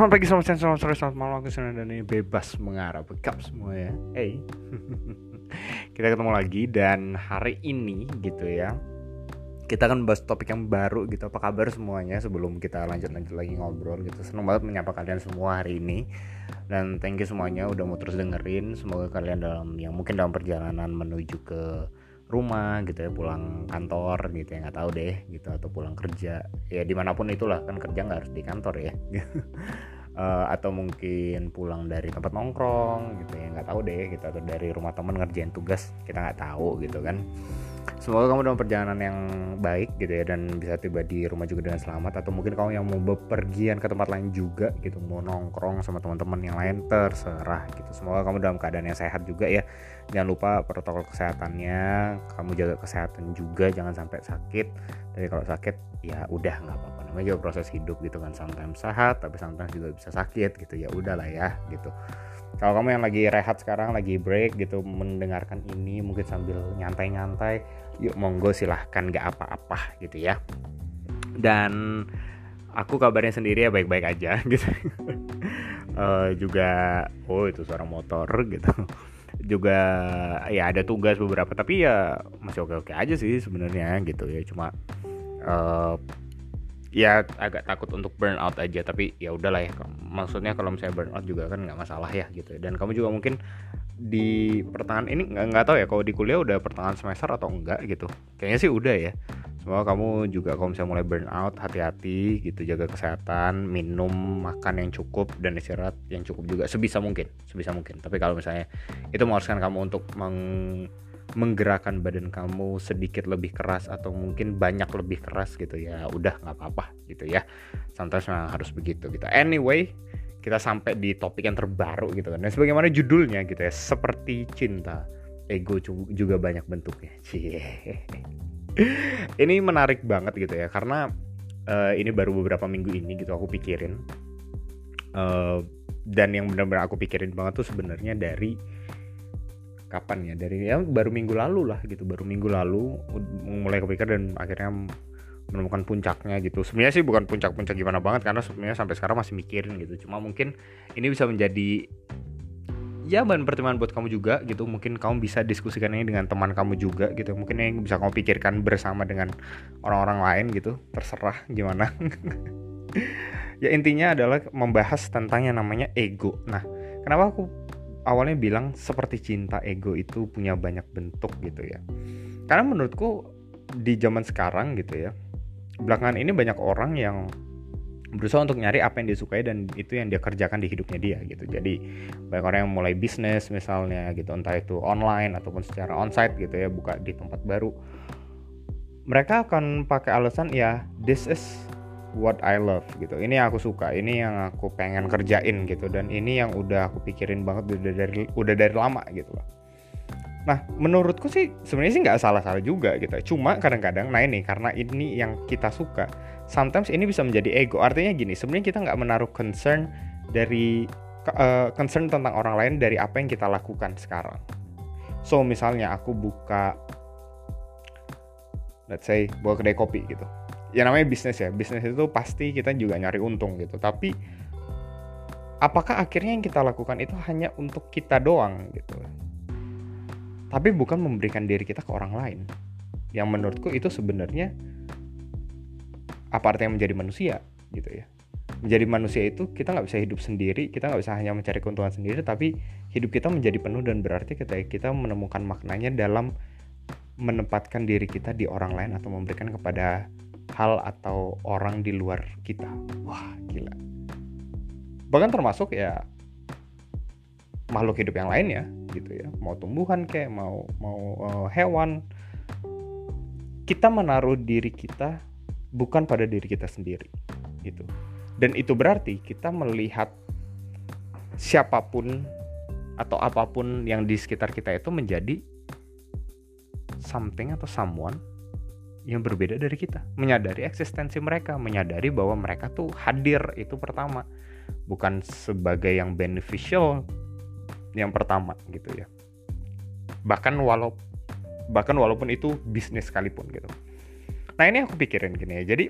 Selamat pagi, selamat siang, selamat sore, selamat malam. Aku Sunan dan ini bebas mengarah Bekap semua ya. Hey. Kita ketemu lagi dan hari ini gitu ya Kita akan bahas topik yang baru gitu. Apa kabar semuanya sebelum kita lanjut-lanjut lagi ngobrol gitu? Seneng banget menyapa kalian semua hari ini. Dan thank you semuanya udah mau terus dengerin. Semoga kalian dalam yang mungkin dalam perjalanan menuju ke rumah gitu ya pulang kantor gitu ya nggak tahu deh gitu atau pulang kerja. Ya di mana pun itulah kan kerja nggak harus di kantor ya. Uh, atau mungkin pulang dari tempat nongkrong gitu ya nggak tahu deh gitu atau dari rumah temen ngerjain tugas kita nggak tahu gitu kan semoga kamu dalam perjalanan yang baik gitu ya dan bisa tiba di rumah juga dengan selamat. Atau mungkin kamu yang mau bepergian ke tempat lain juga gitu mau nongkrong sama teman-teman yang lain terserah gitu. Semoga kamu dalam keadaan yang sehat juga ya. Jangan lupa protokol kesehatannya kamu jaga kesehatan juga jangan sampai sakit. Tapi kalau sakit ya udah nggak apa-apa. Namanya juga proses hidup gitu kan. Sometimes sehat tapi sometimes juga bisa sakit gitu. Ya udahlah ya gitu. Kalau kamu yang lagi rehat sekarang lagi break gitu mendengarkan ini mungkin sambil nyantai-nyantai yuk monggo silahkan gak apa-apa gitu ya. Dan aku kabarnya sendiri ya baik-baik aja gitu. Uh, juga oh itu suara motor gitu. Juga ya ada tugas beberapa tapi ya masih oke-oke aja sih sebenarnya gitu ya. Cuma uh, ya agak takut untuk burnout aja tapi ya udahlah ya. Maksudnya kalau misalnya burnout juga kan nggak masalah ya gitu. Dan kamu juga mungkin di pertengahan ini nggak nggak tahu ya kalau di kuliah udah pertengahan semester atau enggak gitu. Kayaknya sih udah ya. Semoga kamu juga kalau misalnya mulai burnout hati-hati gitu jaga kesehatan minum makan yang cukup dan istirahat yang cukup juga sebisa mungkin sebisa mungkin. Tapi kalau misalnya itu mengharuskan kamu untuk meng menggerakkan badan kamu sedikit lebih keras atau mungkin banyak lebih keras gitu ya udah nggak apa-apa gitu ya. Sometimes memang harus begitu gitu. Anyway kita sampai di topik yang terbaru gitu kan. Dan sebagaimana judulnya gitu ya seperti cinta. Ego juga banyak bentuknya. Cie. Ini menarik banget gitu ya karena uh, ini baru beberapa minggu ini gitu aku pikirin. Uh, dan yang benar-benar aku pikirin banget tuh sebenarnya dari kapan ya? Dari ya baru minggu lalu lah gitu. Baru minggu lalu mulai kepikir dan akhirnya menemukan puncaknya gitu. Sebenarnya sih bukan puncak-puncak gimana banget karena sebenarnya sampai sekarang masih mikirin gitu. Cuma mungkin ini bisa menjadi ya bahan pertimbangan buat kamu juga gitu. Mungkin kamu bisa diskusikan ini dengan teman kamu juga gitu. Mungkin yang bisa kamu pikirkan bersama dengan orang-orang lain gitu. Terserah gimana. Ya intinya adalah membahas tentang yang namanya ego. Nah kenapa aku awalnya bilang seperti cinta ego itu punya banyak bentuk gitu ya. Karena menurutku di zaman sekarang gitu ya belakangan ini banyak orang yang berusaha untuk nyari apa yang dia sukai dan itu yang dia kerjakan di hidupnya dia gitu. Jadi banyak orang yang mulai bisnis misalnya gitu entah itu online ataupun secara onsite gitu ya buka di tempat baru. Mereka akan pakai alasan ya this is what I love gitu. Ini yang aku suka ini yang aku pengen kerjain gitu dan ini yang udah aku pikirin banget udah dari udah dari lama gitu loh. Nah menurutku sih sebenarnya sih nggak salah-salah juga gitu. Cuma kadang-kadang nah ini karena ini yang kita suka sometimes ini bisa menjadi ego. Artinya gini sebenarnya kita nggak menaruh concern dari uh, concern tentang orang lain dari apa yang kita lakukan sekarang. So misalnya aku buka let's say buka kedai kopi gitu ya namanya bisnis ya. Bisnis itu pasti kita juga nyari untung gitu. Tapi apakah akhirnya yang kita lakukan itu hanya untuk kita doang gitu? Tapi bukan memberikan diri kita ke orang lain. Yang menurutku itu sebenarnya apa artinya menjadi manusia gitu ya. Menjadi manusia itu kita nggak bisa hidup sendiri kita nggak bisa hanya mencari keuntungan sendiri tapi hidup kita menjadi penuh dan berarti ketika kita menemukan maknanya dalam menempatkan diri kita di orang lain atau memberikan kepada hal atau orang di luar kita. Wah, gila. Bahkan termasuk ya makhluk hidup yang lain ya, gitu ya. Mau tumbuhan kayak mau mau uh, hewan. Kita menaruh diri kita bukan pada diri kita sendiri, gitu. Dan itu berarti kita melihat siapa pun atau apa pun yang di sekitar kita itu menjadi something atau someone yang berbeda dari kita. Menyadari eksistensi mereka menyadari bahwa mereka tuh hadir itu pertama. Bukan sebagai yang beneficial yang pertama gitu ya. Bahkan walau bahkan walaupun itu bisnis sekalipun gitu. Nah ini aku pikirin gini ya. Jadi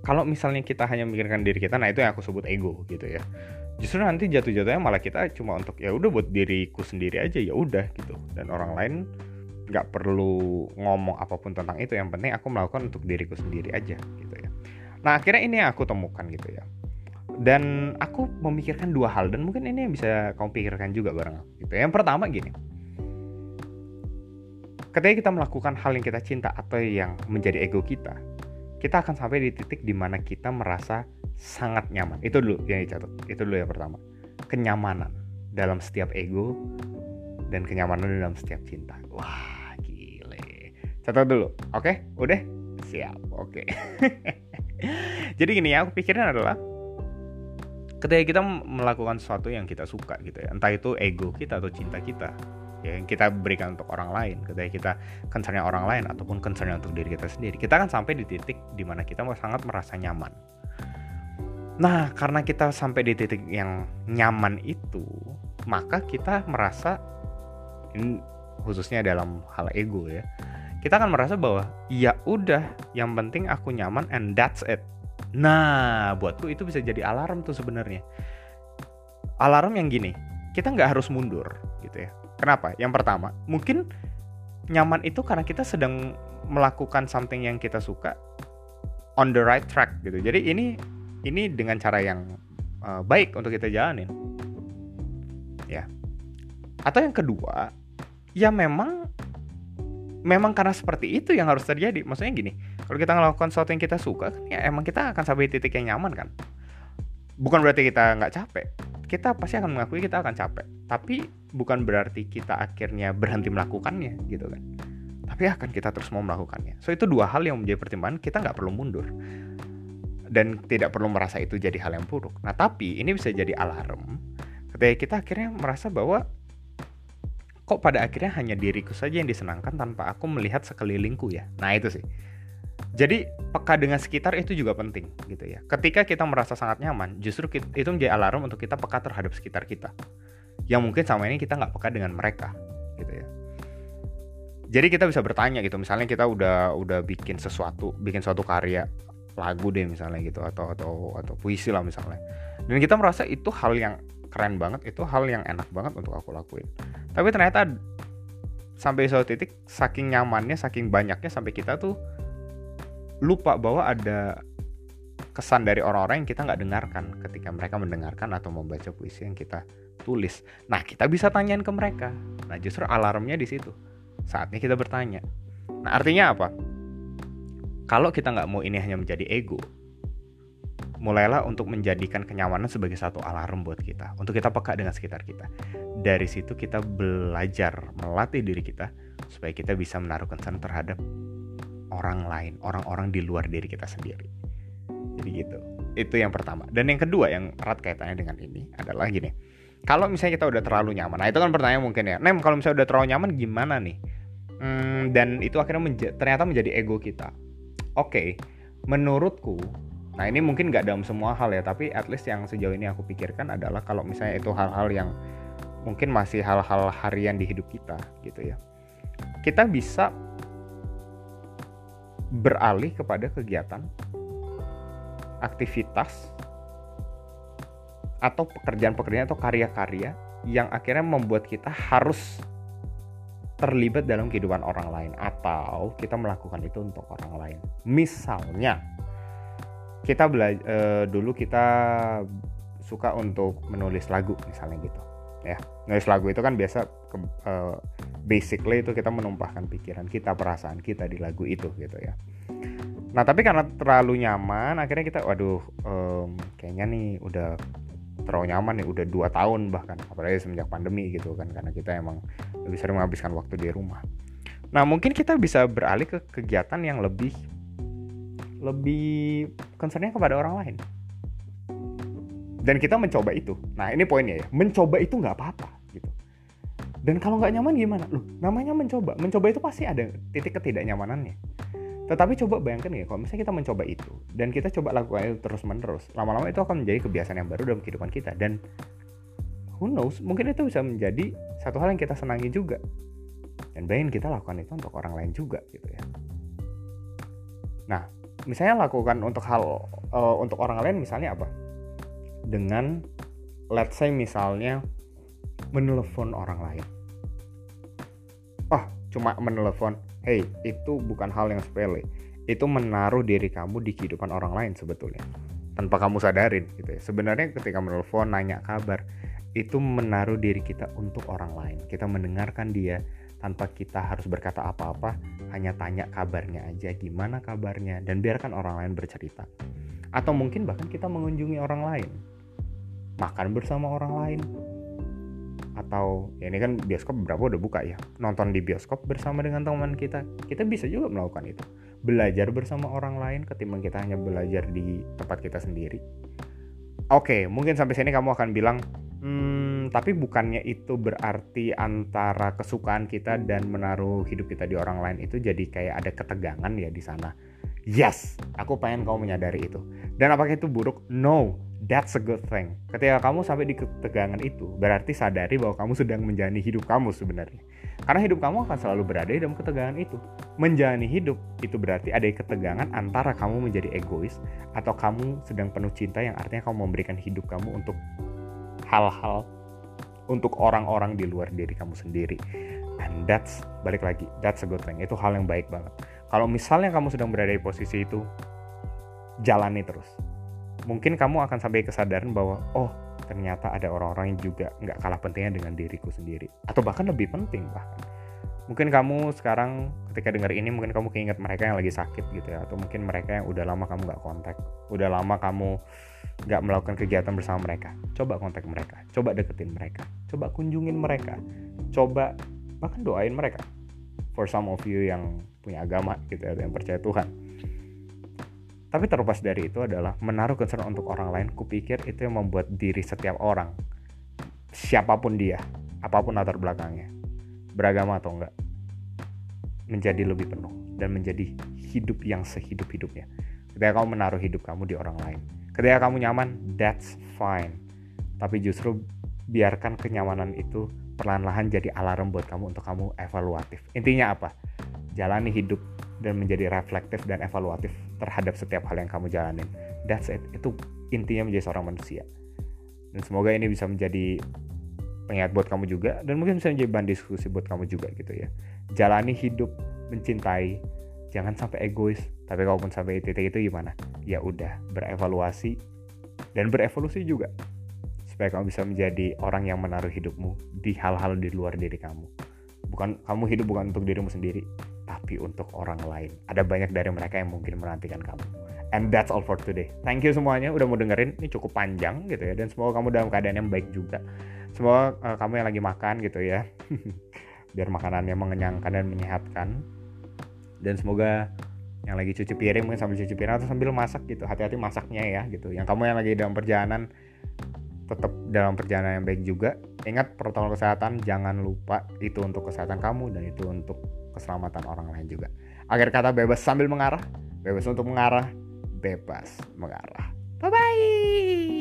kalau misalnya kita hanya memikirkan diri kita nah itu yang aku sebut ego gitu ya. Justru nanti jatuh-jatuhnya malah kita cuma untuk ya udah buat diriku sendiri aja ya udah gitu. Dan orang lain nggak perlu ngomong apa pun tentang itu. Yang penting aku melakukan untuk diriku sendiri aja gitu ya. Nah akhirnya ini yang aku temukan gitu ya. Dan aku memikirkan dua hal dan mungkin ini yang bisa kamu pikirkan juga bareng aku gitu. Yang pertama gini. Ketika kita melakukan hal yang kita cinta atau yang menjadi ego kita kita akan sampai di titik di mana kita merasa sangat nyaman. Itu dulu yang dicatat. Itu dulu yang pertama. Kenyamanan dalam setiap ego dan kenyamanan dalam setiap cinta. Wah catat dulu oke okay? udah siap oke okay. jadi gini ya aku pikirin adalah ketika kita melakukan sesuatu yang kita suka gitu ya entah itu ego kita atau cinta kita ya yang kita berikan untuk orang lain ketika kita concernnya orang lain ataupun concernnya untuk diri kita sendiri kita akan sampai di titik di mana kita sangat merasa nyaman nah karena kita sampai di titik yang nyaman itu maka kita merasa ini khususnya dalam hal ego ya kita akan merasa bahwa ya udah yang penting aku nyaman and that's it. Nah buatku itu bisa jadi alarm tuh sebenarnya. Alarm yang gini kita nggak harus mundur gitu ya. Kenapa? Yang pertama mungkin nyaman itu karena kita sedang melakukan something yang kita suka on the right track gitu. Jadi ini ini dengan cara yang uh, baik untuk kita jalanin. Ya. Atau yang kedua ya memang memang karena seperti itu yang harus terjadi. Maksudnya gini kalau kita melakukan sesuatu yang kita suka kan ya emang kita akan sampai titik yang nyaman kan? Bukan berarti kita nggak capek. Kita pasti akan mengakui kita akan capek. Tapi bukan berarti kita akhirnya berhenti melakukannya gitu kan? Tapi akan kita terus mau melakukannya. So itu dua hal yang menjadi pertimbangan. Kita nggak perlu mundur. Dan tidak perlu merasa itu jadi hal yang buruk. Nah tapi ini bisa jadi alarm ketika kita akhirnya merasa bahwa kok pada akhirnya hanya diriku saja yang disenangkan tanpa aku melihat sekelilingku ya. Nah itu sih. Jadi peka dengan sekitar itu juga penting gitu ya. Ketika kita merasa sangat nyaman, justru itu menjadi alarm untuk kita peka terhadap sekitar kita. Yang mungkin sama ini kita nggak peka dengan mereka gitu ya. Jadi kita bisa bertanya gitu, misalnya kita udah udah bikin sesuatu, bikin suatu karya lagu deh misalnya gitu atau atau atau puisi lah misalnya. Dan kita merasa itu hal yang keren banget, itu hal yang enak banget untuk aku lakuin tapi ternyata sampai suatu titik saking nyamannya saking banyaknya sampai kita tuh lupa bahwa ada kesan dari orang-orang yang kita nggak dengarkan ketika mereka mendengarkan atau membaca puisi yang kita tulis. Nah, kita bisa tanyain ke mereka. Nah, justru alarmnya di situ. Saatnya kita bertanya. Nah, artinya apa? Kalau kita nggak mau ini hanya menjadi ego, mulailah untuk menjadikan kenyamanan sebagai satu alarm buat kita untuk kita peka dengan sekitar kita. Dari situ kita belajar melatih diri kita supaya kita bisa menaruh concern terhadap orang lain orang-orang di luar diri kita sendiri. Jadi gitu. Itu yang pertama. Dan yang kedua yang erat kaitannya dengan ini adalah gini. Kalau misalnya kita udah terlalu nyaman nah itu kan pertanyaan mungkin ya. Nem kalau misalnya udah terlalu nyaman gimana nih? Hmm, dan itu akhirnya menja ternyata menjadi ego kita. Oke okay, menurutku Nah ini mungkin nggak dalam semua hal ya, tapi at least yang sejauh ini aku pikirkan adalah kalau misalnya itu hal-hal yang mungkin masih hal-hal harian di hidup kita gitu ya. Kita bisa beralih kepada kegiatan, aktivitas, atau pekerjaan-pekerjaan atau karya-karya yang akhirnya membuat kita harus terlibat dalam kehidupan orang lain atau kita melakukan itu untuk orang lain. Misalnya, kita belajar uh, eh, dulu kita suka untuk menulis lagu misalnya gitu ya. Nulis lagu itu kan biasa ke, uh, basically itu kita menumpahkan pikiran kita perasaan kita di lagu itu gitu ya. Nah tapi karena terlalu nyaman akhirnya kita waduh um, kayaknya nih udah terlalu nyaman nih udah dua tahun bahkan apalagi semenjak pandemi gitu kan karena kita emang lebih sering menghabiskan waktu di rumah. Nah mungkin kita bisa beralih ke kegiatan yang lebih lebih concernnya kepada orang lain. Dan kita mencoba itu. Nah ini poinnya ya. Mencoba itu nggak apa-apa gitu. Dan kalau nggak nyaman gimana? Loh namanya mencoba. Mencoba itu pasti ada titik ketidaknyamanannya. Tetapi coba bayangkan ya kalau misalnya kita mencoba itu dan kita coba lakukan itu terus menerus lama-lama itu akan menjadi kebiasaan yang baru dalam kehidupan kita. Dan who knows mungkin itu bisa menjadi satu hal yang kita senangi juga. Dan bayangin kita lakukan itu untuk orang lain juga gitu ya. Nah misalnya lakukan untuk hal uh, untuk orang lain misalnya apa? Dengan let's say misalnya menelepon orang lain. Oh cuma menelepon hey itu bukan hal yang sepele. Itu menaruh diri kamu di kehidupan orang lain sebetulnya. Tanpa kamu sadarin gitu ya. Sebenarnya ketika menelepon nanya kabar itu menaruh diri kita untuk orang lain. Kita mendengarkan dia tanpa kita harus berkata apa-apa hanya tanya kabarnya aja gimana kabarnya dan biarkan orang lain bercerita. Atau mungkin bahkan kita mengunjungi orang lain. Makan bersama orang lain. Atau ya ini kan bioskop berapa udah buka ya? Nonton di bioskop bersama dengan teman kita. Kita bisa juga melakukan itu. Belajar bersama orang lain ketimbang kita hanya belajar di tempat kita sendiri. Oke mungkin sampai sini kamu akan bilang hmm, tapi bukannya itu berarti antara kesukaan kita dan menaruh hidup kita di orang lain itu jadi kayak ada ketegangan ya di sana yes aku pengen kamu menyadari itu dan apakah itu buruk no That's a good thing. Ketika kamu sampai di ketegangan itu, berarti sadari bahwa kamu sedang menjalani hidup kamu sebenarnya. Karena hidup kamu akan selalu berada di dalam ketegangan itu. Menjalani hidup itu berarti ada ketegangan antara kamu menjadi egois atau kamu sedang penuh cinta yang artinya kamu memberikan hidup kamu untuk hal-hal untuk orang-orang di luar diri kamu sendiri. And that's balik lagi, that's a good thing. Itu hal yang baik banget. Kalau misalnya kamu sedang berada di posisi itu, jalani terus mungkin kamu akan sampai kesadaran bahwa oh ternyata ada orang-orang yang juga nggak kalah pentingnya dengan diriku sendiri atau bahkan lebih penting bahkan mungkin kamu sekarang ketika dengar ini mungkin kamu keinget mereka yang lagi sakit gitu ya atau mungkin mereka yang udah lama kamu nggak kontak udah lama kamu nggak melakukan kegiatan bersama mereka coba kontak mereka coba deketin mereka coba kunjungin mereka coba bahkan doain mereka for some of you yang punya agama gitu ya yang percaya Tuhan tapi terlepas dari itu adalah menaruh concern untuk orang lain, kupikir itu yang membuat diri setiap orang, siapa pun dia, apa pun latar belakangnya, beragama atau enggak, menjadi lebih penuh dan menjadi hidup yang sehidup-hidupnya. Ketika kamu menaruh hidup kamu di orang lain. Ketika kamu nyaman, that's fine. Tapi justru biarkan kenyamanan itu perlahan-lahan jadi alarm buat kamu untuk kamu evaluatif. Intinya apa? Jalani hidup dan menjadi reflektif dan evaluatif terhadap setiap hal yang kamu jalanin. That's it. Itu intinya menjadi seorang manusia. Dan semoga ini bisa menjadi pengingat buat kamu juga dan mungkin bisa menjadi bahan diskusi buat kamu juga gitu ya. Jalani hidup mencintai, jangan sampai egois. Tapi kalaupun sampai titik itu gimana? Ya udah, berevaluasi dan berevolusi juga supaya kamu bisa menjadi orang yang menaruh hidupmu di hal-hal di luar diri kamu. Bukan kamu hidup bukan untuk dirimu sendiri, tapi untuk orang lain. Ada banyak dari mereka yang mungkin menantikan kamu. And that's all for today. Thank you semuanya udah mau dengerin. Ini cukup panjang gitu ya. Dan semoga kamu dalam keadaan yang baik juga. Semoga uh, kamu yang lagi makan gitu ya. Biar makanannya mengenyangkan dan menyehatkan. Dan semoga yang lagi cuci piring mungkin sambil cuci piring atau sambil masak gitu. Hati-hati masaknya ya gitu. Yang kamu yang lagi dalam perjalanan tetap dalam perjalanan yang baik juga. Ingat protokol kesehatan, jangan lupa itu untuk kesehatan kamu dan itu untuk keselamatan orang lain juga. Akhir kata bebas sambil mengarah, bebas untuk mengarah, bebas mengarah. Bye bye.